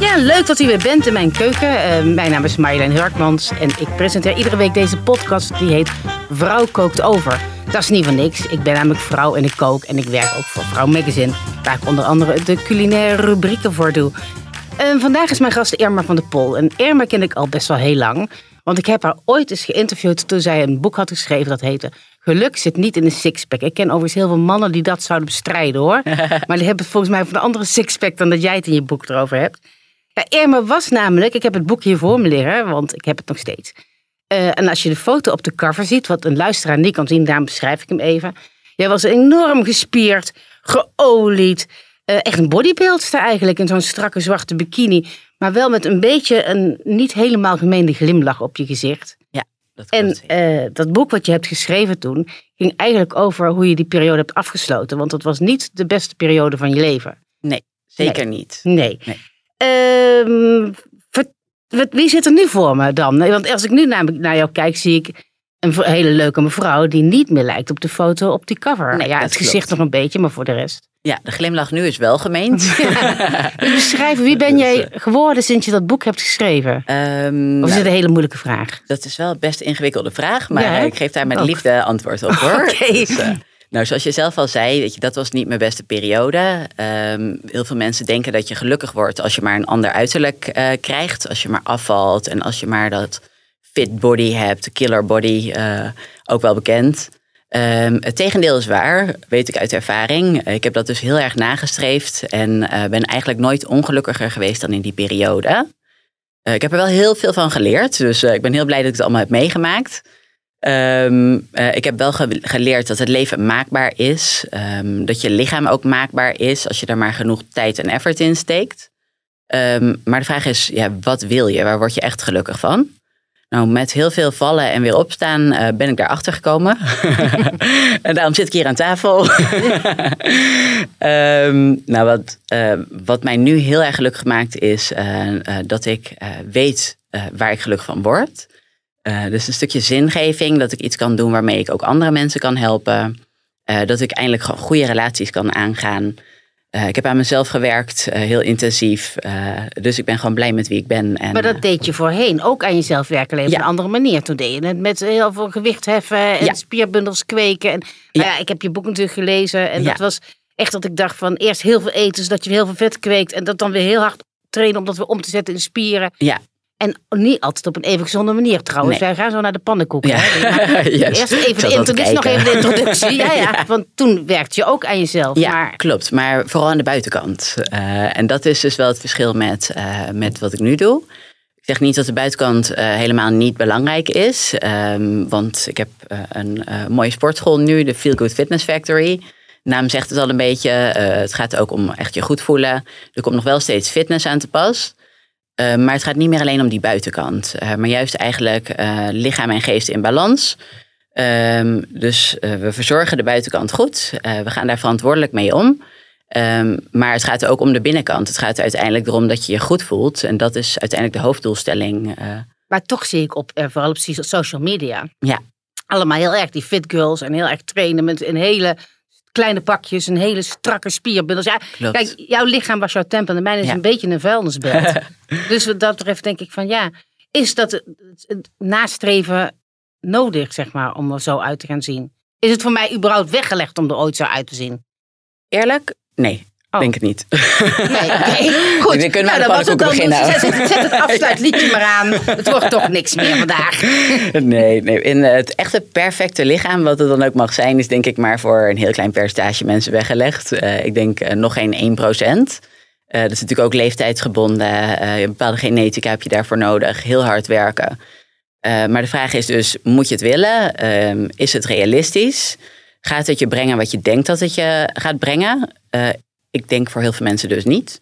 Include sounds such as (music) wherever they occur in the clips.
Ja, leuk dat u weer bent in mijn keuken. Eh, mijn naam is Marjolein Harkmans en ik presenteer iedere week deze podcast die heet Vrouw kookt over. Dat is niet van niks. Ik ben namelijk vrouw en ik kook en ik werk ook voor Vrouw Magazine, waar ik onder andere de culinaire rubrieken voor doe. Vandaag is mijn gast Irma van der Pol. En Irma ken ik al best wel heel lang, want ik heb haar ooit eens geïnterviewd toen zij een boek had geschreven dat heette Geluk zit niet in een sixpack. Ik ken overigens heel veel mannen die dat zouden bestrijden hoor. (laughs) maar die hebben volgens mij van een andere sixpack dan dat jij het in je boek erover hebt. Ja, Irma was namelijk, ik heb het boek hier voor me liggen, want ik heb het nog steeds. Uh, en als je de foto op de cover ziet, wat een luisteraar niet kan zien, daarom beschrijf ik hem even. Jij was enorm gespierd, geolied. Uh, echt een bodybuildster eigenlijk in zo'n strakke zwarte bikini. Maar wel met een beetje een niet helemaal gemeende glimlach op je gezicht. Ja, dat En uh, dat boek wat je hebt geschreven toen ging eigenlijk over hoe je die periode hebt afgesloten. Want dat was niet de beste periode van je leven. Nee, zeker Nee. niet. Nee. Nee. Ehm, wie zit er nu voor me dan? Want als ik nu naar, naar jou kijk, zie ik een hele leuke mevrouw die niet meer lijkt op de foto op die cover. Nee, ja, het gezicht klopt. nog een beetje, maar voor de rest. Ja, de glimlach nu is wel gemeend. (laughs) Dus beschrijven, wie ben Dus, jij eh, geworden sinds je dat boek hebt geschreven? Ehm, Of is nou, het een hele moeilijke vraag? dat is wel best een ingewikkelde vraag, maar Ja, ik geef daar met Ook. liefde antwoord op hoor. (laughs) Oké. Dus, eh, nou, zoals je zelf al zei, weet je, dat was niet mijn beste periode. Ehm, heel veel mensen denken dat je gelukkig wordt als je maar een ander uiterlijk eh, krijgt. Als je maar afvalt en als je maar dat fit body hebt, killer body, eh, ook wel bekend. Ehm, het tegendeel is waar, weet ik uit ervaring. Ik heb dat dus heel erg nagestreefd en eh, ben eigenlijk nooit ongelukkiger geweest dan in die periode. Eh, ik heb er wel heel veel van geleerd, dus ik ben heel blij dat ik het allemaal heb meegemaakt. Ehm, eh, ik heb wel ge- geleerd dat het leven maakbaar is. ehm, dat je lichaam ook maakbaar is als je daar maar genoeg tijd en effort in steekt. Maar de vraag is, ja, wat wil je? Waar word je echt gelukkig van? Nou, met heel veel vallen en weer opstaan eh, ben ik daarachter gekomen. (laughs) en daarom zit ik hier aan tafel. (laughs) Ehm, nou, wat, eh, wat mij nu heel erg gelukkig maakt is eh, dat ik weet waar ik gelukkig van word. Dus een stukje zingeving, dat ik iets kan doen waarmee ik ook andere mensen kan helpen. Dat ik eindelijk gewoon goede relaties kan aangaan. Eh, ik heb aan mezelf gewerkt, eh, heel intensief. Eh, dus ik ben gewoon blij met wie ik ben. En, Maar dat deed je voorheen ook aan jezelf werken, alleen op een andere manier. Toen deed je het met heel veel gewicht heffen en Ja. spierbundels kweken. En, Ja. ja, ik heb je boek natuurlijk gelezen en dat was echt dat ik dacht van eerst heel veel eten, zodat je heel veel vet kweekt. En dat dan weer heel hard trainen om dat weer om te zetten in spieren. ja, En niet altijd op een even gezonde manier trouwens. Nee. Wij gaan zo naar de pannenkoeken. Ja. hè. (laughs) Yes. Eerst even de introductie, nog even de introductie. Ja, ja, want toen werkte je ook aan jezelf. Ja, Maar klopt. Maar vooral aan de buitenkant. Eh, en dat is dus wel het verschil met, eh, met wat ik nu doe. Ik zeg niet dat de buitenkant eh, helemaal niet belangrijk is. ehm, want ik heb een mooie sportschool nu, de Feel Good Fitness Factory. Naam zegt het al een beetje. het gaat ook om echt je goed voelen. Er komt nog wel steeds fitness aan te pas. Eh, maar het gaat niet meer alleen om die buitenkant. eh, maar juist eigenlijk eh, lichaam en geest in balans. Ehm, dus we verzorgen de buitenkant goed. We gaan daar verantwoordelijk mee om. Ehm, maar het gaat ook om de binnenkant. Het gaat uiteindelijk erom dat je je goed voelt. En dat is uiteindelijk de hoofddoelstelling. Maar toch zie ik op, vooral op so- social media, ja, allemaal heel erg die fit girls en heel erg trainen met een hele kleine pakjes, een hele strakke spierbundels. Ja, Klopt. kijk, jouw lichaam was jouw tempel en mijn is Ja. een beetje een vuilnisbelt. (laughs) dus wat dat betreft denk ik van ja, is dat het, het nastreven nodig, zeg maar, om er zo uit te gaan zien? Is het voor mij überhaupt weggelegd om er ooit zo uit te zien? eerlijk? Nee, Oh. denk het niet. Nee, (laughs) oké. Goed. Dan kunnen we nou, dan was het pannenkoeken dan. beginnen. Zet, zet, zet het (laughs) afsluitliedje maar aan. Het wordt toch niks meer vandaag. (laughs) nee, nee, in het echte perfecte lichaam, wat het dan ook mag zijn, is denk ik maar voor een heel klein percentage mensen weggelegd. Eh, ik denk eh, nog geen 1 procent. Eh, dat is natuurlijk ook leeftijdsgebonden. Eh, een bepaalde genetica heb je daarvoor nodig. Heel hard werken. Eh, maar de vraag is dus, moet je het willen? Ehm, is het realistisch? Gaat het je brengen wat je denkt dat het je gaat brengen? Eh, ik denk voor heel veel mensen dus niet.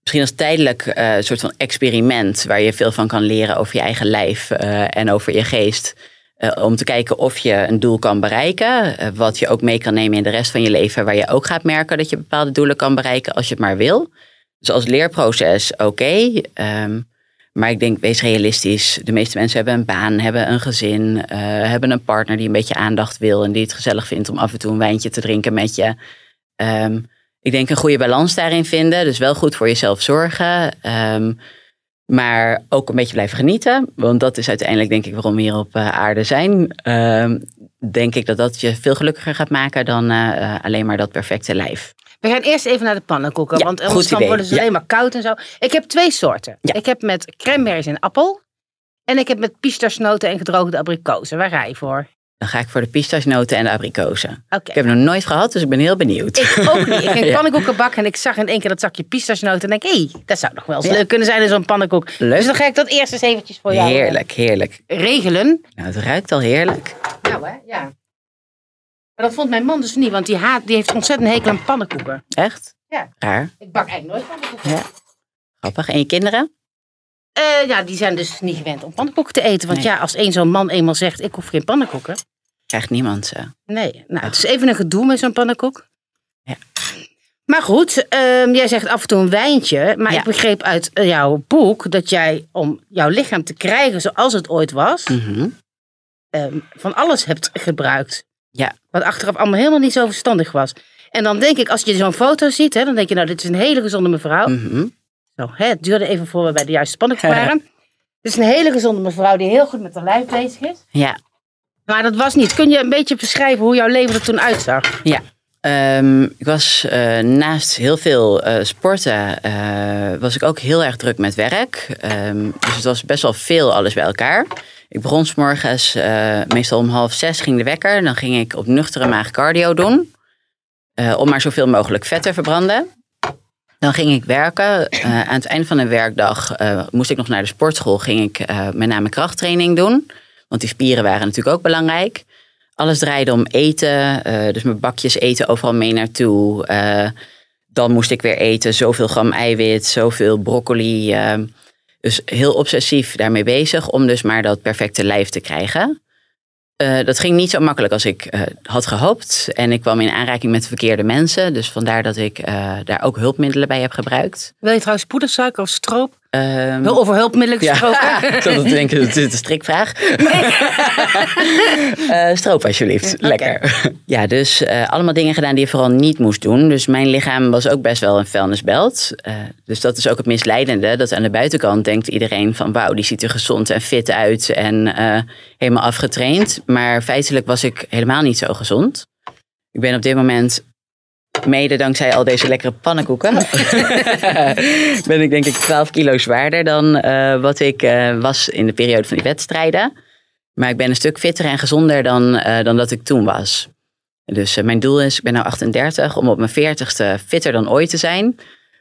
misschien als tijdelijk uh, soort van experiment waar je veel van kan leren over je eigen lijf uh, en over je geest. Uh, om te kijken of je een doel kan bereiken, wat je ook mee kan nemen in de rest van je leven, waar je ook gaat merken dat je bepaalde doelen kan bereiken als je het maar wil. Dus als leerproces oké, um, maar ik denk wees realistisch. De meeste mensen hebben een baan, hebben een gezin, hebben een partner die een beetje aandacht wil en die het gezellig vindt om af en toe een wijntje te drinken met je. Um, ik denk een goede balans daarin vinden. Dus wel goed voor jezelf zorgen. Um, maar ook een beetje blijven genieten. Want dat is uiteindelijk denk ik waarom we hier op uh, aarde zijn. Um, denk ik dat dat je veel gelukkiger gaat maken dan uh, alleen maar dat perfecte lijf. We gaan eerst even naar de pannenkoeken. Ja, want anders dan worden ze Ja. alleen maar koud en zo. Ik heb twee soorten. Ja. Ik heb met cranberries en appel. En ik heb met pistachenoten en gedroogde abrikozen. Waar ga je voor? Dan ga ik voor de pistachenoten en de abrikozen. Oké. Ik heb het nog nooit gehad, dus ik ben heel benieuwd. Ik ook niet. Ik (laughs) ging Ja. pannenkoeken bakken en ik zag in één keer dat zakje pistachenoten. En denk, hé, hey, dat zou nog wel eens Ja. leuk kunnen zijn in zo'n pannenkoek. Leuk. Dus dan ga ik dat eerst eens eventjes voor jou eh, Heerlijk, heerlijk. regelen. Nou, het ruikt al heerlijk. Nou hè, ja. Maar dat vond mijn man dus niet, want die, haat, die heeft ontzettend hekel aan pannenkoeken. Echt? Ja. Raar. Ik bak eigenlijk nooit pannenkoeken. Ja. Grappig. En je kinderen? Eh, ja, die zijn dus niet gewend om pannenkoeken te eten. Want Nee. ja, als één zo'n man eenmaal zegt, ik hoef geen pannenkoeken. Krijgt niemand ze. Nee, nou, het is even een gedoe met zo'n pannenkoek. Ja. Maar goed, ehm, jij zegt af en toe een wijntje. Maar Ja. ik begreep uit eh, jouw boek dat jij om jouw lichaam te krijgen zoals het ooit was, Mhm. ehm, van alles hebt gebruikt. Ja. Wat achteraf allemaal helemaal niet zo verstandig was. En dan denk ik, als je zo'n foto ziet, hè, dan denk je, nou, dit is een hele gezonde mevrouw. Mhm. Zo, hè, het duurde even voor we bij de juiste spanning (laughs) waren. Het is een hele gezonde mevrouw die heel goed met haar lijf bezig is. Ja. Maar dat was niet. Kun je een beetje beschrijven hoe jouw leven er toen uitzag? Ja. Ehm, ik was eh, naast heel veel eh, sporten, eh, was ik ook heel erg druk met werk. Ehm, dus het was best wel veel alles bij elkaar. Ik begon s morgens, meestal om half zes ging de wekker. Dan ging ik op nuchtere maag cardio doen. om maar zoveel mogelijk vet te verbranden. Dan ging ik werken. Eh, aan het einde van een werkdag eh, moest ik nog naar de sportschool. Ging ik eh, met name krachttraining doen. Want die spieren waren natuurlijk ook belangrijk. Alles draaide om eten. dus mijn bakjes eten overal mee naartoe. Dan moest ik weer eten. Zoveel gram eiwit, zoveel broccoli. dus heel obsessief daarmee bezig. Om dus maar dat perfecte lijf te krijgen. Eh, dat ging niet zo makkelijk als ik eh, had gehoopt. En ik kwam in aanraking met de verkeerde mensen. Dus vandaar dat ik eh, daar ook hulpmiddelen bij heb gebruikt. Wil je trouwens poedersuiker of stroop? Ehm, Wel over hulpmiddelen gesproken. (laughs) ik zat te denken, het is een strikvraag. (laughs) Eh, stroop alsjeblieft, lekker. (laughs) Ja, dus eh, allemaal dingen gedaan die je vooral niet moest doen. Dus mijn lichaam was ook best wel een vuilnisbelt. Eh, dus dat is ook het misleidende. Dat aan de buitenkant denkt iedereen van... wauw, die ziet er gezond en fit uit en helemaal afgetraind. Maar feitelijk was ik helemaal niet zo gezond. Ik ben op dit moment... Mede dankzij al deze lekkere pannenkoeken. (laughs) ben ik denk ik 12 kilo zwaarder dan eh, wat ik eh, was in de periode van die wedstrijden. Maar ik ben een stuk fitter en gezonder dan, eh, dan dat ik toen was. Dus mijn doel is, ik ben nu 38, om op mijn 40ste fitter dan ooit te zijn.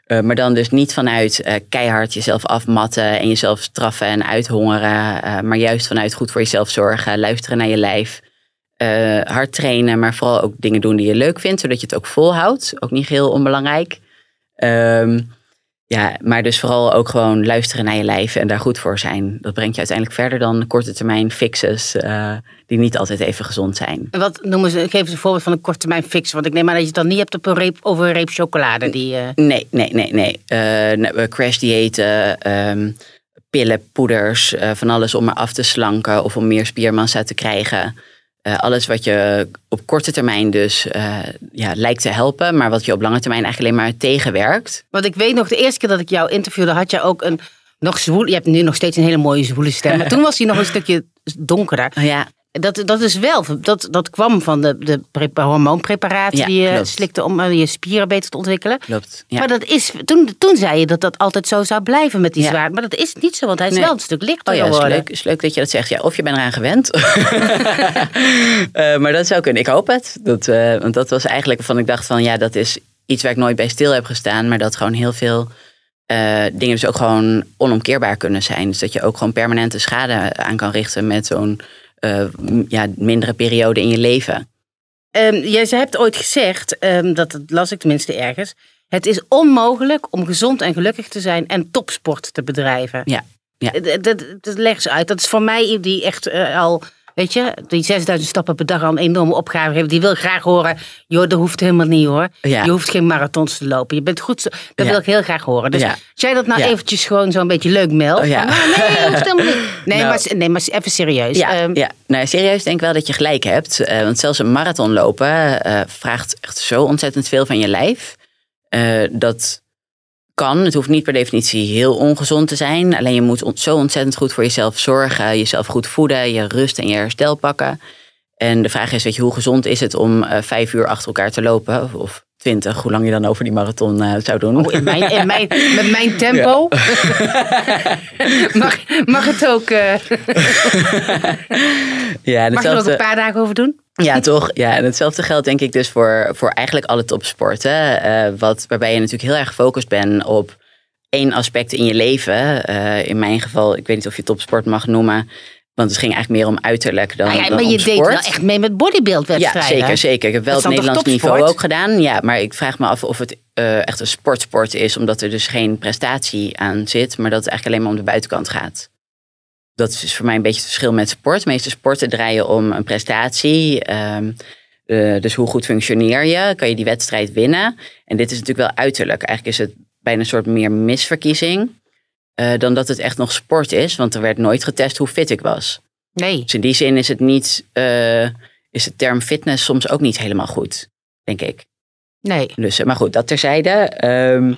Maar dan dus niet vanuit keihard jezelf afmatten en jezelf straffen en uithongeren. maar juist vanuit goed voor jezelf zorgen, luisteren naar je lijf. Eh, hard trainen, maar vooral ook dingen doen die je leuk vindt, zodat je het ook volhoudt. Ook niet heel onbelangrijk. Ehm, ja, maar dus vooral ook gewoon luisteren naar je lijf en daar goed voor zijn. Dat brengt je uiteindelijk verder dan korte termijn fixes eh, die niet altijd even gezond zijn. Wat noemen ze, geef eens een voorbeeld van een korte termijn fix. Want ik neem aan dat je het dan niet hebt op een reep, over een reep chocolade. Die, eh, Nee, nee, nee, nee. Nou, crash diëten, ehm, pillen, poeders, van alles om maar af te slanken of om meer spiermassa te krijgen. Eh, alles wat je op korte termijn dus eh, ja, lijkt te helpen, maar wat je op lange termijn eigenlijk alleen maar tegenwerkt. Want ik weet nog, de eerste keer dat ik jou interviewde, had je ook een nog zwoel. Je hebt nu nog steeds een hele mooie zwoele stem. (laughs) Maar toen was hij nog een stukje donkerder. Oh ja, Dat, dat is wel, dat, dat kwam van de, de pre- hormoonpreparaten Ja, die je klopt. slikte om eh, je spieren beter te ontwikkelen. klopt. Ja. Maar dat is, toen, toen zei je dat dat altijd zo zou blijven met die Ja. zwaard. Maar dat is niet zo, want hij is Nee. wel een stuk lichter Oh ja, is geworden. leuk, is leuk dat je dat zegt. Ja, of je bent eraan gewend. (laughs) Eh, maar dat zou kunnen. Ik hoop het. Dat, eh, want dat was eigenlijk van ik dacht van ja, dat is iets waar ik nooit bij stil heb gestaan. Maar dat gewoon heel veel eh, dingen dus ook gewoon onomkeerbaar kunnen zijn. Dus dat je ook gewoon permanente schade aan kan richten met zo'n eh, ja, mindere periode in je leven. Ehm, jij ze hebt ooit gezegd, ehm, dat dat las ik tenminste ergens. Het is onmogelijk om gezond en gelukkig te zijn en topsport te bedrijven. Ja. Ja. Dat, dat, dat leg ze uit. Dat is voor mij die echt eh, al, weet je, die 6000 stappen per dag al een enorme opgave heeft. Die wil graag horen, joh, dat hoeft helemaal niet hoor. Ja. Je hoeft geen marathons te lopen. Je bent goed, zo- dat Ja. wil ik heel graag horen. Dus Ja. als jij dat nou eventjes gewoon zo'n beetje leuk meldt. Oh, nou, nee, hoeft helemaal niet. (laughs) Nee, Nou. maar, nee, maar even serieus. Ja, Ehm, ja. Nou, serieus denk ik wel dat je gelijk hebt. Eh, want zelfs een marathon lopen eh, vraagt echt zo ontzettend veel van je lijf. Eh, dat kan. Het hoeft niet per definitie heel ongezond te zijn. Alleen je moet zo ontzettend goed voor jezelf zorgen. Jezelf goed voeden. Je rust en je herstel pakken. En de vraag is, weet je, hoe gezond is het om eh, vijf uur achter elkaar te lopen? Of, of twintig, hoe lang je dan over die marathon eh, zou doen. Oh, in mijn, in mijn, met mijn (laughs) tempo. (laughs) mag, mag het ook, eh, (laughs) ja, en mag je er ook een paar dagen over doen? Ja, toch? Ja, en hetzelfde geldt denk ik dus voor, voor eigenlijk alle topsporten. eh, wat, waarbij je natuurlijk heel erg gefocust bent op één aspect in je leven. Eh, in mijn geval, ik weet niet of je topsport mag noemen. Want het ging eigenlijk meer om uiterlijk dan, Nou ja, maar je deed wel echt mee met bodybuildwedstrijden. Ja, zeker, zeker. Ik heb wel het Nederlands niveau ook gedaan. Ja, maar ik vraag me af of het eh, echt een sportsport is. Omdat er dus geen prestatie aan zit. Maar dat het eigenlijk alleen maar om de buitenkant gaat. Dat is voor mij een beetje het verschil met sport. De meeste sporten draaien om een prestatie. Ehm, eh, dus hoe goed functioneer je? Kan je die wedstrijd winnen? En dit is natuurlijk wel uiterlijk. Eigenlijk is het bijna een soort meer misverkiezing. Eh, dan dat het echt nog sport is. Want er werd nooit getest hoe fit ik was. Nee. Dus in die zin is het niet, eh, is de term fitness soms ook niet helemaal goed, denk ik. Nee. Dus, eh, maar goed, dat terzijde. Ehm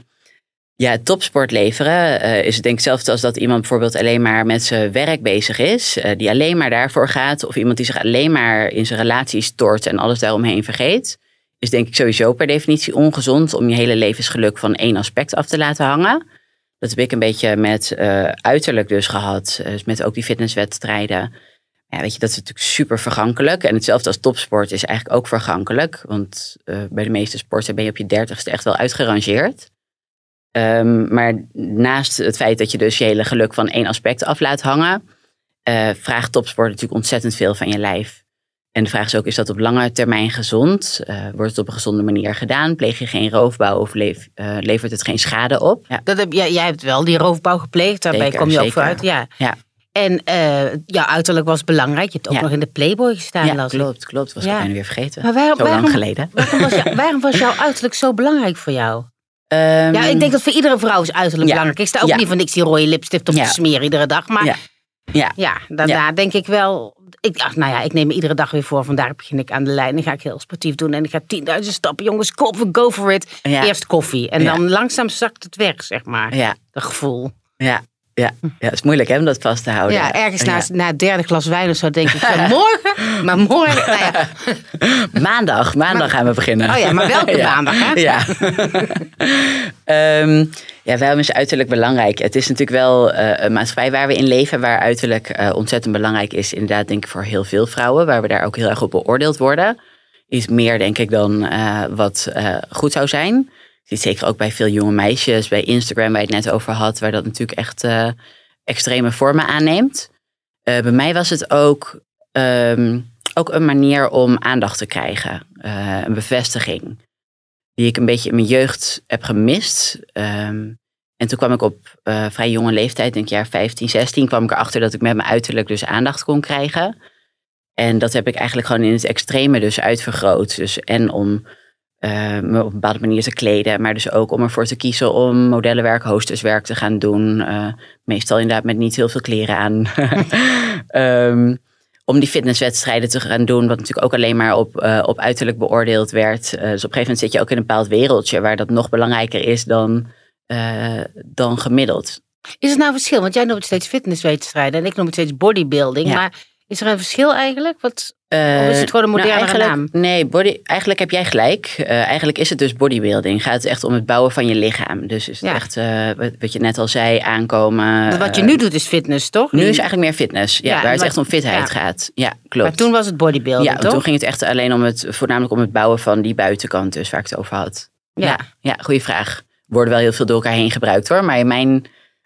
ja, topsport leveren eh, is denk ik hetzelfde als dat iemand bijvoorbeeld alleen maar met zijn werk bezig is. die alleen maar daarvoor gaat. Of iemand die zich alleen maar in zijn relatie stort en alles daaromheen vergeet. Is denk ik sowieso per definitie ongezond om je hele levensgeluk van één aspect af te laten hangen. Dat heb ik een beetje met eh, uiterlijk dus gehad. eh, Dus met ook die fitnesswedstrijden. Ja, weet je, dat is natuurlijk super vergankelijk. En hetzelfde als topsport is eigenlijk ook vergankelijk. Want eh, bij de meeste sporten ben je op je dertigste echt wel uitgerangeerd. Ehm, maar naast het feit dat je dus je hele geluk van één aspect af laat hangen, eh, vraagt topsport natuurlijk ontzettend veel van je lijf. En de vraag is ook, is dat op lange termijn gezond? Eh, wordt het op een gezonde manier gedaan? Pleeg je geen roofbouw of leef- eh, levert het geen schade op? Ja, Dat heb, jij, jij hebt wel die roofbouw gepleegd. Daarbij Zeker, kom je ook vooruit. Ja. Ja. En eh jouw uiterlijk was belangrijk. Je hebt ook Ja. nog in de Playboy gestaan, ja las klopt, klopt. Was Ja. ik bijna weer vergeten. Maar Zo waarom, lang geleden. Waarom was, jou- (laughs) waarom was jouw uiterlijk zo belangrijk voor jou? Ehm, Ja, ik denk dat voor iedere vrouw is uiterlijk Ja. belangrijk. Ik sta ook Ja. niet van niks die rode lipstift op Ja. te smeren iedere dag. Maar Ja. ja, Ja. daarna denk ik wel... Ik, ach, nou ja, ik neem me iedere dag weer voor. Vandaar begin ik aan de lijn. Dan ga ik heel sportief doen. En ik ga 10.000 stappen. Jongens, go for, go for it. Ja. Eerst koffie. En Ja. dan langzaam zakt het weg, zeg maar. Ja, Dat gevoel. ja, ja. ja, het is moeilijk hè, om dat vast te houden. Ja, ergens na, na het derde glas wijn of zo denk ik van (laughs) morgen. Maar morgen, nou ja, (laughs) Maandag, maandag gaan we beginnen. Oh ja, maar welke (laughs) maandag, hè? Ja. Ehm, ja, waarom is uiterlijk belangrijk? Het is natuurlijk wel eh, een maatschappij waar we in leven, waar uiterlijk eh, ontzettend belangrijk is. Inderdaad, denk ik voor heel veel vrouwen, waar we daar ook heel erg op beoordeeld worden. Is meer, denk ik, dan eh, wat goed zou zijn. Ziet zeker ook bij veel jonge meisjes, bij Instagram, waar je het net over had, waar dat natuurlijk echt extreme vormen aanneemt. Bij mij was het ook, ehm, ook een manier om aandacht te krijgen, een bevestiging die ik een beetje in mijn jeugd heb gemist. Ehm, en toen kwam ik op eh, vrij jonge leeftijd, denk ik jaar 15, 16, kwam ik erachter dat ik met mijn uiterlijk dus aandacht kon krijgen. En dat heb ik eigenlijk gewoon in het extreme dus uitvergroot. Dus en om eh, me op een bepaalde manier te kleden, maar dus ook om ervoor te kiezen om modellenwerk, hostesswerk te gaan doen. Eh, meestal inderdaad met niet heel veel kleren aan. (laughs) Ehm, om die fitnesswedstrijden te gaan doen, wat natuurlijk ook alleen maar op, eh, op uiterlijk beoordeeld werd. Eh, dus op een gegeven moment zit je ook in een bepaald wereldje waar dat nog belangrijker is dan, eh, dan gemiddeld. Is het nou verschil? Want jij noemt steeds fitnesswedstrijden en ik noem het steeds bodybuilding. Ja. Maar is er een verschil eigenlijk? Wat, Eh, Of is het gewoon een modernere eigenlijk, naam? Nee, body, eigenlijk heb jij gelijk. Eh, eigenlijk is het dus bodybuilding. Gaat het echt om het bouwen van je lichaam. Dus is het Ja. echt, eh, wat, wat je net al zei, aankomen. wat je eh, nu doet is fitness, toch? Nu is het eigenlijk meer fitness. Ja, Ja, waar het echt om fitheid ja. gaat. Ja, klopt. Maar toen was het bodybuilding, ja, toch? toen ging het echt alleen om het, voornamelijk om het bouwen van die buitenkant, dus waar ik het over had. Ja. Ja, ja goede vraag. Worden wel heel veel door elkaar heen gebruikt hoor. Maar in mijn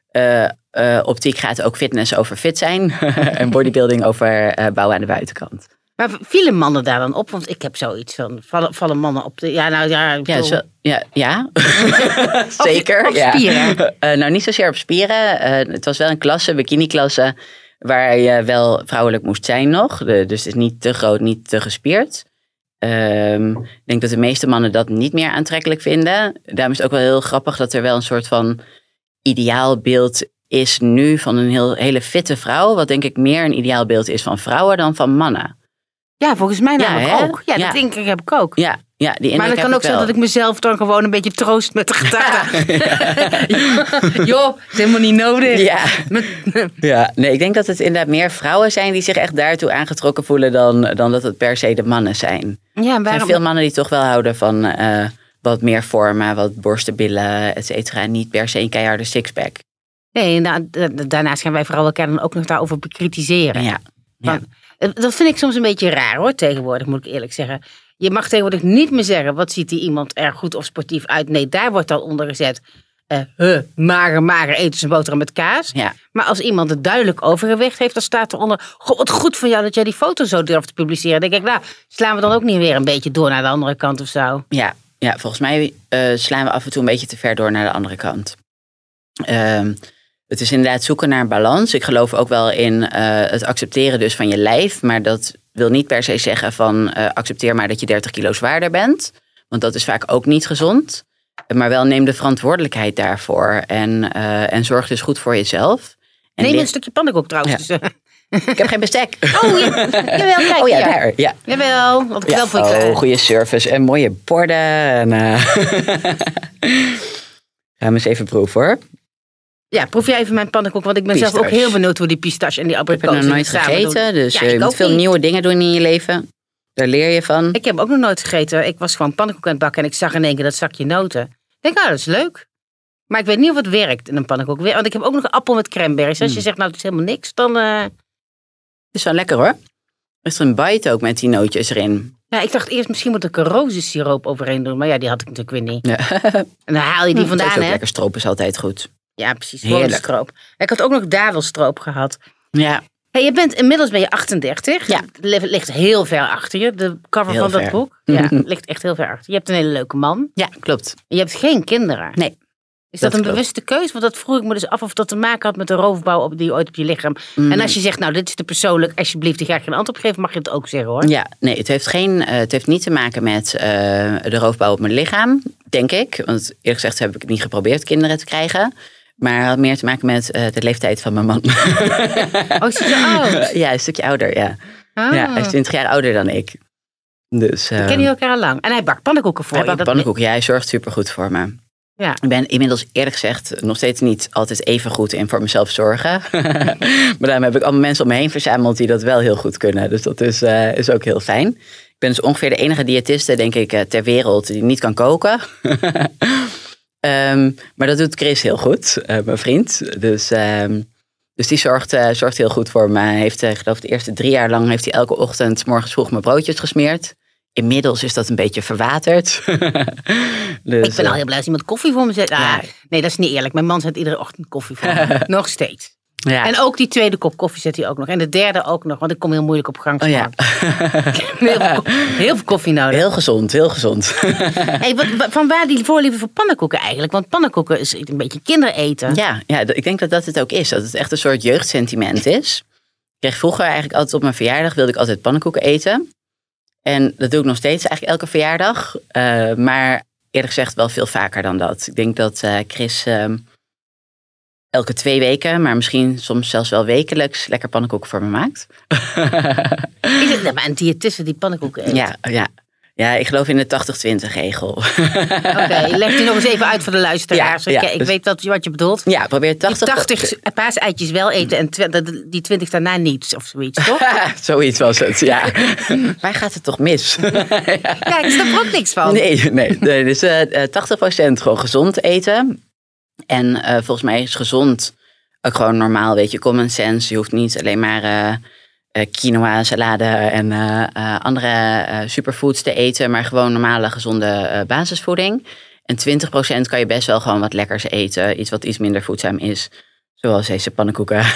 eh, eh, optiek gaat ook fitness over fit zijn. (laughs) en bodybuilding over eh, bouwen aan de buitenkant. Maar vielen mannen daar dan op? Want ik heb zoiets van, vallen, vallen mannen op de... Ja, nou ja, Ja, zo, ja, ja. (laughs) zeker. op ja. spieren? (laughs) Eh, nou, niet zozeer op spieren. Het was wel een klasse, bikini-klasse, waar je wel vrouwelijk moest zijn nog. De- dus het is niet te groot, niet te gespierd. Ehm, ik denk dat de meeste mannen dat niet meer aantrekkelijk vinden. Daarom is het ook wel heel grappig dat er wel een soort van ideaalbeeld is nu van een heel, hele fitte vrouw. Wat denk ik meer een ideaalbeeld is van vrouwen dan van mannen. Ja, volgens mij Ja, namelijk ook. Ja, Ja. dat denk ik heb ik ook. Ja, ja die maar het kan ook zijn dat ik mezelf dan gewoon een beetje troost met de gedachte. (laughs) Joh, is helemaal niet nodig. Ja. Ja, nee, ik denk dat het inderdaad meer vrouwen zijn die zich echt daartoe aangetrokken voelen dan, dan dat het per se de mannen zijn. ja, Er zijn waarom? veel mannen die toch wel houden van eh, wat meer vormen, wat borsten, billen, et cetera. Niet per se een keiharde sixpack. Nee, nou, da- da- daarnaast gaan wij vooral elkaar dan ook nog daarover bekritiseren. Ja. ja. Want, eh, dat vind ik soms een beetje raar hoor, tegenwoordig moet ik eerlijk zeggen. Je mag tegenwoordig niet meer zeggen, wat ziet die iemand er goed of sportief uit. Nee, daar wordt dan onder gezet. eh huh, mager, mager, eten ze boterham met kaas. Ja. Maar als iemand het duidelijk overgewicht heeft, dan staat eronder... Goh, wat goed van jou dat jij die foto zo durft te publiceren. Dan denk ik, nou, slaan we dan ook niet weer een beetje door naar de andere kant of zo? Ja, ja, volgens mij eh, slaan we af en toe een beetje te ver door naar de andere kant. Ehm, het is inderdaad zoeken naar balans. Ik geloof ook wel in eh, het accepteren dus van je lijf. Maar dat wil niet per se zeggen van eh, accepteer maar dat je 30 kilo zwaarder bent. Want dat is vaak ook niet gezond. Maar wel neem de verantwoordelijkheid daarvoor. En, eh, en zorg dus goed voor jezelf. En Neem een stukje pannenkoek trouwens. Dus, Ik heb geen bestek. (laughs) Oh, ja. Jawel, kijk Oh ja, hier. daar. Ja. Jawel, wat ik wel voor je oh, goede service en mooie borden. En, (laughs) Gaan we eens even proeven hoor. Ja, proef jij even mijn pannenkoek, want ik ben zelf ook heel benieuwd hoe die pistache en die Ik heb nog nooit gegeten, dus Ja, eh, je moet veel niet. nieuwe dingen doen in je leven. Daar leer je van. Ik heb ook nog nooit gegeten. Ik was gewoon pannenkoek aan het bakken en ik zag in één keer dat zakje noten. Ik denk, nou, dat is leuk. Maar ik weet niet of het werkt in een pannenkoek. Want ik heb ook nog een appel met cranberries. Als je Hmm. zegt, nou, het is helemaal niks, dan... eh, Het is wel lekker hoor. Er is er een bite ook met die nootjes erin. Ja, ik dacht eerst, misschien moet ik er rozensiroop overheen doen. Maar ja, die had ik natuurlijk weer niet. Ja. En dan haal je die is vandaan, hè? lekker stroop is altijd goed. Ja, precies. Heerlijk. Ik had ook nog dadelstroop gehad. Ja, Hey, je bent inmiddels ben je 38. Ja. Het li- ligt heel ver achter je. De cover Heel van dat boek. (laughs) Ja, ligt echt heel ver achter. Je hebt een hele leuke man. ja klopt. Je hebt geen kinderen. Nee. Is dat, dat een klopt. bewuste keus? Want dat vroeg ik me dus af of dat te maken had met de roofbouw op die ooit op je lichaam. Mm. En als je zegt, nou, dit is te persoonlijk, alsjeblieft, ik ga geen antwoord geven, mag je het ook zeggen hoor. Ja, nee, het heeft, geen, eh, het heeft niet te maken met eh, de roofbouw op mijn lichaam, denk ik. Want eerlijk gezegd heb ik het niet geprobeerd kinderen te krijgen. Maar het had meer te maken met eh, de leeftijd van mijn man. (laughs) Oh, is hij zo oud? (laughs) ja, een stukje ouder, ja. Ah. ja. Hij is 20 jaar ouder dan ik. Dus, We eh, kennen elkaar al lang. En hij bakt pannenkoeken voor hij je. bakt Dat- pannenkoeken. Ja, hij zorgt supergoed voor me. Ja. Ik ben inmiddels eerlijk gezegd nog steeds niet altijd even goed in voor mezelf zorgen. (laughs) maar daarom heb ik allemaal mensen om me heen verzameld die dat wel heel goed kunnen. Dus dat is, eh, is ook heel fijn. Ik ben dus ongeveer de enige diëtiste, denk ik, eh, ter wereld die niet kan koken. Ehm, maar dat doet Chris heel goed, eh, mijn vriend. Dus, ehm, dus die zorgt, eh, zorgt heel goed voor me. Hij heeft, ik geloof, de eerste drie jaar lang heeft hij elke ochtend morgens vroeg mijn broodjes gesmeerd. Inmiddels is dat een beetje verwaterd. (laughs) dus, Ik ben al heel blij als iemand koffie voor me zet. Ah, Ja. Nee, dat is niet eerlijk. Mijn man zet iedere ochtend koffie voor me. (laughs) nog steeds. ja. En ook die tweede kop koffie zet hij ook nog. En de derde ook nog, want ik kom heel moeilijk op gang. Oh ja. Heel, veel, heel veel koffie nodig. Heel gezond, heel gezond. Hey, wat, van waar die voorliefde voor pannenkoeken eigenlijk? Want pannenkoeken is een beetje kindereten. ja, ja, ik denk dat dat het ook is. Dat het echt een soort jeugdsentiment is. Ik kreeg vroeger eigenlijk altijd op mijn verjaardag wilde ik altijd pannenkoeken eten. En dat doe ik nog steeds eigenlijk elke verjaardag. Eh, maar eerlijk gezegd wel veel vaker dan dat. Ik denk dat eh, Chris ehm, elke twee weken, maar misschien soms zelfs wel wekelijks lekker pannenkoeken voor me maakt. (laughs) (laughs) Is het, nou, maar een diëtiste die pannenkoeken eet? ja, ja. ja, ik geloof in de 80-20 regel. (laughs) Oké, leg die nog eens even uit voor de luisteraars. Ja, ja, ik dus- weet wat, wat je bedoelt. ja, probeer 80... 80 paaseitjes wel eten en die 20 daarna niet, of zoiets, toch? Zoiets was het, ja. Waar gaat het toch mis? Ja, ik snap er ook niks van. Nee, nee, nee. Dus eh, eh, 80% gewoon gezond eten. En eh, volgens mij is gezond ook gewoon normaal, weet je, common sense. Je hoeft niet alleen maar eh, eh, quinoa, salade en andere superfoods te eten, maar gewoon normale, gezonde basisvoeding. En 20% kan je best wel gewoon wat lekkers eten, iets wat iets minder voedzaam is. Zoals deze pannenkoeken. (laughs)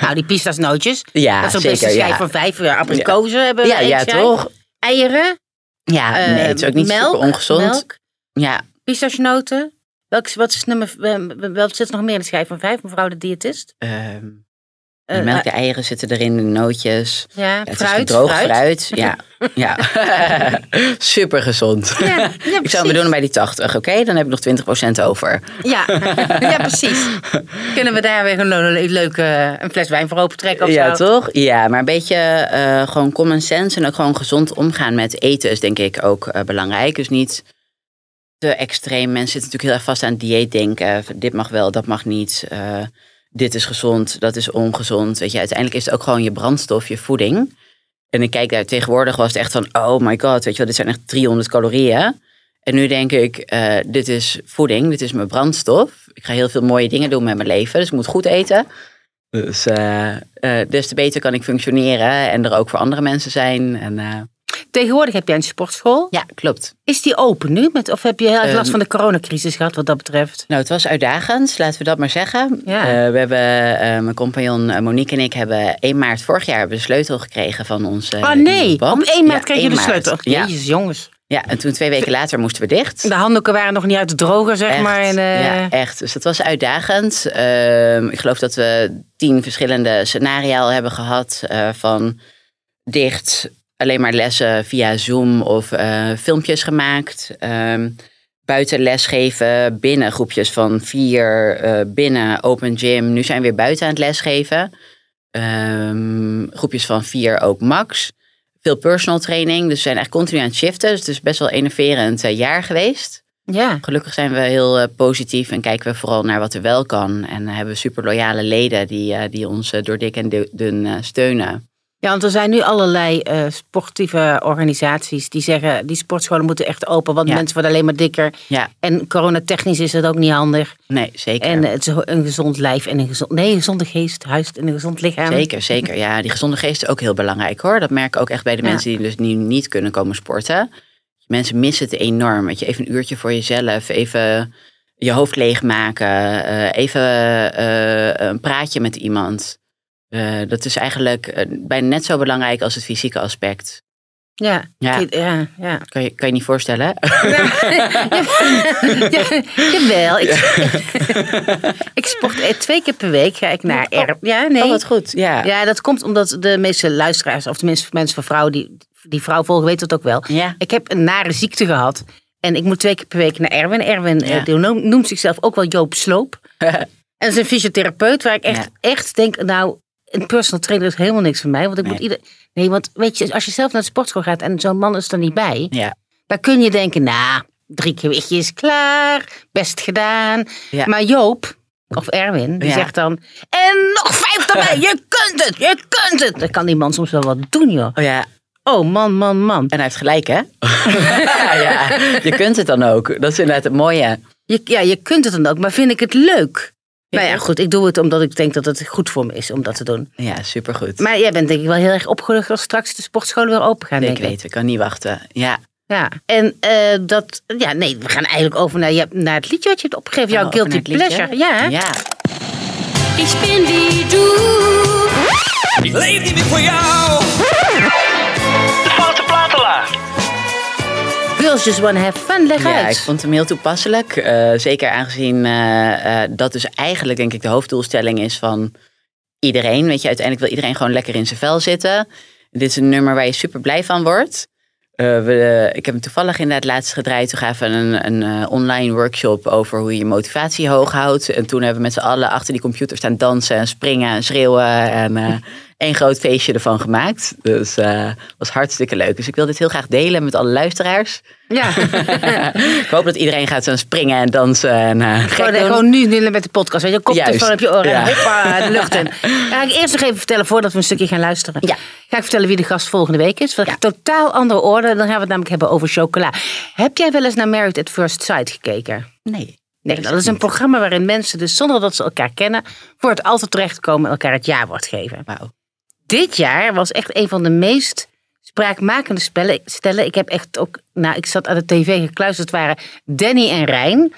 Nou, die pistasnootjes. ja, dat is een schijf ja. van vijf. Ja, abrikozen hebben we Ja, ja, toch? Eieren. Ja, nee, het is ook niet melk, super ongezond. Melk, Ja, pistachenoten. Welk, wat is nummer, eh, wat zit er nog meer in de schijf van vijf, mevrouw de diëtist? Eh, de melk, de eieren zitten erin, de nootjes. Ja, Ja, het is fruit. fruit. Ja, (laughs) ja. (laughs) super gezond. Ja, ja, (laughs) Ik zou hem doen bij die 80, oké? Dan heb ik nog 20% over. Ja, ja, precies. Kunnen we daar weer een le- leuke een fles wijn voor open trekken of Ja, zo? toch? Ja, maar een beetje eh, gewoon common sense en ook gewoon gezond omgaan met eten is denk ik ook eh, belangrijk. Dus niet te extreem. Mensen zitten natuurlijk heel erg vast aan het dieet denken. Dit mag wel, dat mag niet. Eh, dit is gezond, dat is ongezond. Weet je, uiteindelijk is het ook gewoon je brandstof, je voeding. En ik kijk daar tegenwoordig was het echt van, oh my god, weet je wel, dit zijn echt 300 calorieën. En nu denk ik, eh, dit is voeding, dit is mijn brandstof. Ik ga heel veel mooie dingen doen met mijn leven, dus ik moet goed eten. Dus eh, des te beter kan ik functioneren en er ook voor andere mensen zijn. En, Tegenwoordig heb jij een sportschool. ja, klopt. Is die open nu? Met, of heb je heel erg last Ehm, van de coronacrisis gehad wat dat betreft? Nou, het was uitdagend, laten we dat maar zeggen. Ja. Eh, we hebben, eh, mijn compagnon eh, Monique en ik hebben 1 maart vorig jaar de sleutel gekregen van onze oh nee, op 1 maart Ja, kreeg je 1 de sleutel. Ja. Jezus, jongens. ja, en toen twee weken later moesten we dicht. De handdoeken waren nog niet uit de droger, zeg Echt, maar. En, Ja, echt. Dus dat was uitdagend. Ehm, ik geloof dat we tien verschillende scenario's hebben gehad. eh, van dicht, alleen maar lessen via Zoom of eh, filmpjes gemaakt. Ehm, buiten lesgeven, binnen groepjes van vier, eh, binnen open gym. Nu zijn we weer buiten aan het lesgeven. Ehm, groepjes van vier ook max. Veel personal training. Dus we zijn echt continu aan het shiften. Dus het is best wel enerverend eh, jaar geweest. ja. Gelukkig zijn we heel positief en kijken we vooral naar wat er wel kan. En hebben we super loyale leden die, die ons door dik en du- dun steunen. Ja, want er zijn nu allerlei eh, sportieve organisaties die zeggen... die sportscholen moeten echt open, want Ja. mensen worden alleen maar dikker. Ja, En coronatechnisch is het ook niet handig. nee, zeker. En het is een gezond lijf en een gezond... Nee, een gezonde geest huist in een gezond lichaam. Zeker, zeker. Ja, die gezonde geest is ook heel belangrijk hoor. Dat merk ik ook echt bij de Ja. mensen die dus nu niet kunnen komen sporten. Mensen missen het enorm. Weet je, even een uurtje voor jezelf, even je hoofd leegmaken, eh, even eh, een praatje met iemand. Eh, dat is eigenlijk eh, bijna net zo belangrijk als het fysieke aspect. Ja, Ja. Ja, ja. Kan je, kan je niet voorstellen? ja, (laughs) jawel. Ik, (laughs) ik sport eh, twee keer per week. Ga ik naar Oh. er. Ja, nee. Oh, wat goed. Ja. Ja, dat komt omdat de meeste luisteraars, of tenminste mensen van vrouwen die die vrouw volgen, weten het ook wel. Ja. Ik heb een nare ziekte gehad. En ik moet twee keer per week naar Erwin. Erwin Ja. noemt, zichzelf ook wel Joop Sloop. (laughs) En dat is een fysiotherapeut waar ik echt, Ja. echt denk, nou, een personal trainer is helemaal niks voor mij. Want ik moet ieder... Nee, want weet je, als je zelf naar de sportschool gaat en zo'n man is er niet bij. Ja. Dan kun je denken, nou, drie gewichtjes klaar, best gedaan. Ja. Maar Joop, of Erwin, die Ja. zegt dan... En nog vijf erbij, (laughs) je kunt het, je kunt het. Dan kan die man soms wel wat doen, joh. Oh ja, Oh, man, man, man. en hij heeft gelijk, hè? (laughs) ja, je kunt het dan ook. Dat is inderdaad het mooie. Je, ja, je kunt het dan ook, maar vind ik het leuk? Ja. Nou ja, goed, ik doe het omdat ik denk dat het goed voor me is om dat te doen. Ja, supergoed. Maar jij bent denk ik wel heel erg opgelucht als straks de sportscholen weer open gaan, denk ik weet, ik kan niet wachten. Ja. Ja, en eh, dat, ja, nee, we gaan eigenlijk over naar, je, naar het liedje wat je hebt opgegeven, jouw over guilty naar het liedje? pleasure. Ja, Ja. Ich bin wie du. Ik leef niet meer voor jou. Girls Just Wanna Have Fun, leg Ja, uit. ik vond hem heel toepasselijk. Eh, zeker aangezien eh, eh, dat dus eigenlijk denk ik de hoofddoelstelling is van iedereen. Weet je, uiteindelijk wil iedereen gewoon lekker in zijn vel zitten. Dit is een nummer waar je super blij van wordt. We, ik heb hem toevallig inderdaad laatst gedraaid. Toen gaven we een, een online workshop over hoe je je motivatie hoog houdt. En toen hebben we met z'n allen achter die computer staan dansen en springen en schreeuwen. En (laughs) één groot feestje ervan gemaakt. Dus eh was hartstikke leuk. Dus ik wil dit heel graag delen met alle luisteraars. Ja, (laughs) (laughs) ik hoop dat iedereen gaat zo springen en dansen. En, eh, gewoon, gewoon nu, nu met de podcast. Weet je, koptelefoon Juist. op je oren en Ja. hoppa, de lucht in. (laughs) Ga ik eerst nog even vertellen, voordat we een stukje gaan luisteren. Ja. Ga ik vertellen wie de gast volgende week is. Van Ja. totaal andere orde. Dan gaan we het namelijk hebben over chocola. Heb jij wel eens naar Married at First Sight gekeken? Nee. Nee, dat is een programma waarin mensen dus zonder dat ze elkaar kennen... voor het altijd terechtkomen en elkaar het ja-woord geven. Wauw. Dit jaar was echt een van de meest spraakmakende spellen, stellen. Ik heb echt ook, nou, ik zat aan de tv gekluisterd, waren Danny en Rijn.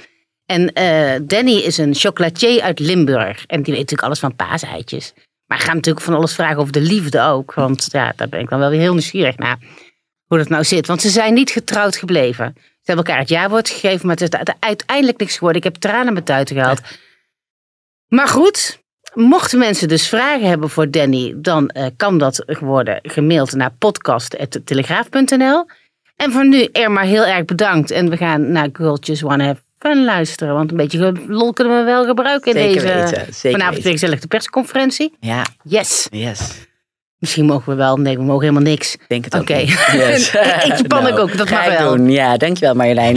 En eh, Danny is een chocolatier uit Limburg. En die weet natuurlijk alles van paaseitjes. Maar gaat natuurlijk van alles vragen over de liefde ook. Want ja, daar ben ik dan wel weer heel nieuwsgierig naar. Hoe dat nou zit. Want ze zijn niet getrouwd gebleven. Ze hebben elkaar het jaarwoord gegeven, maar het is uiteindelijk niks geworden. Ik heb tranen met tuiten gehaald. Maar goed, mochten mensen dus vragen hebben voor Danny, dan eh, kan dat worden gemaild naar podcast.telegraaf.nl. En voor nu er maar heel erg bedankt. En we gaan naar Girl Just Wanna Have Fun luisteren. Want een beetje lol kunnen we wel gebruiken in Zeker deze weten, zeker vanavond weer gezellig de persconferentie. Ja, Yes. yes. Misschien mogen we wel. Nee, we mogen helemaal niks. Denk het ook Oké. niet. (laughs) Yes. (laughs) Nou, ook, dat ga mag wel. doen. Ja, dankjewel Marjolein.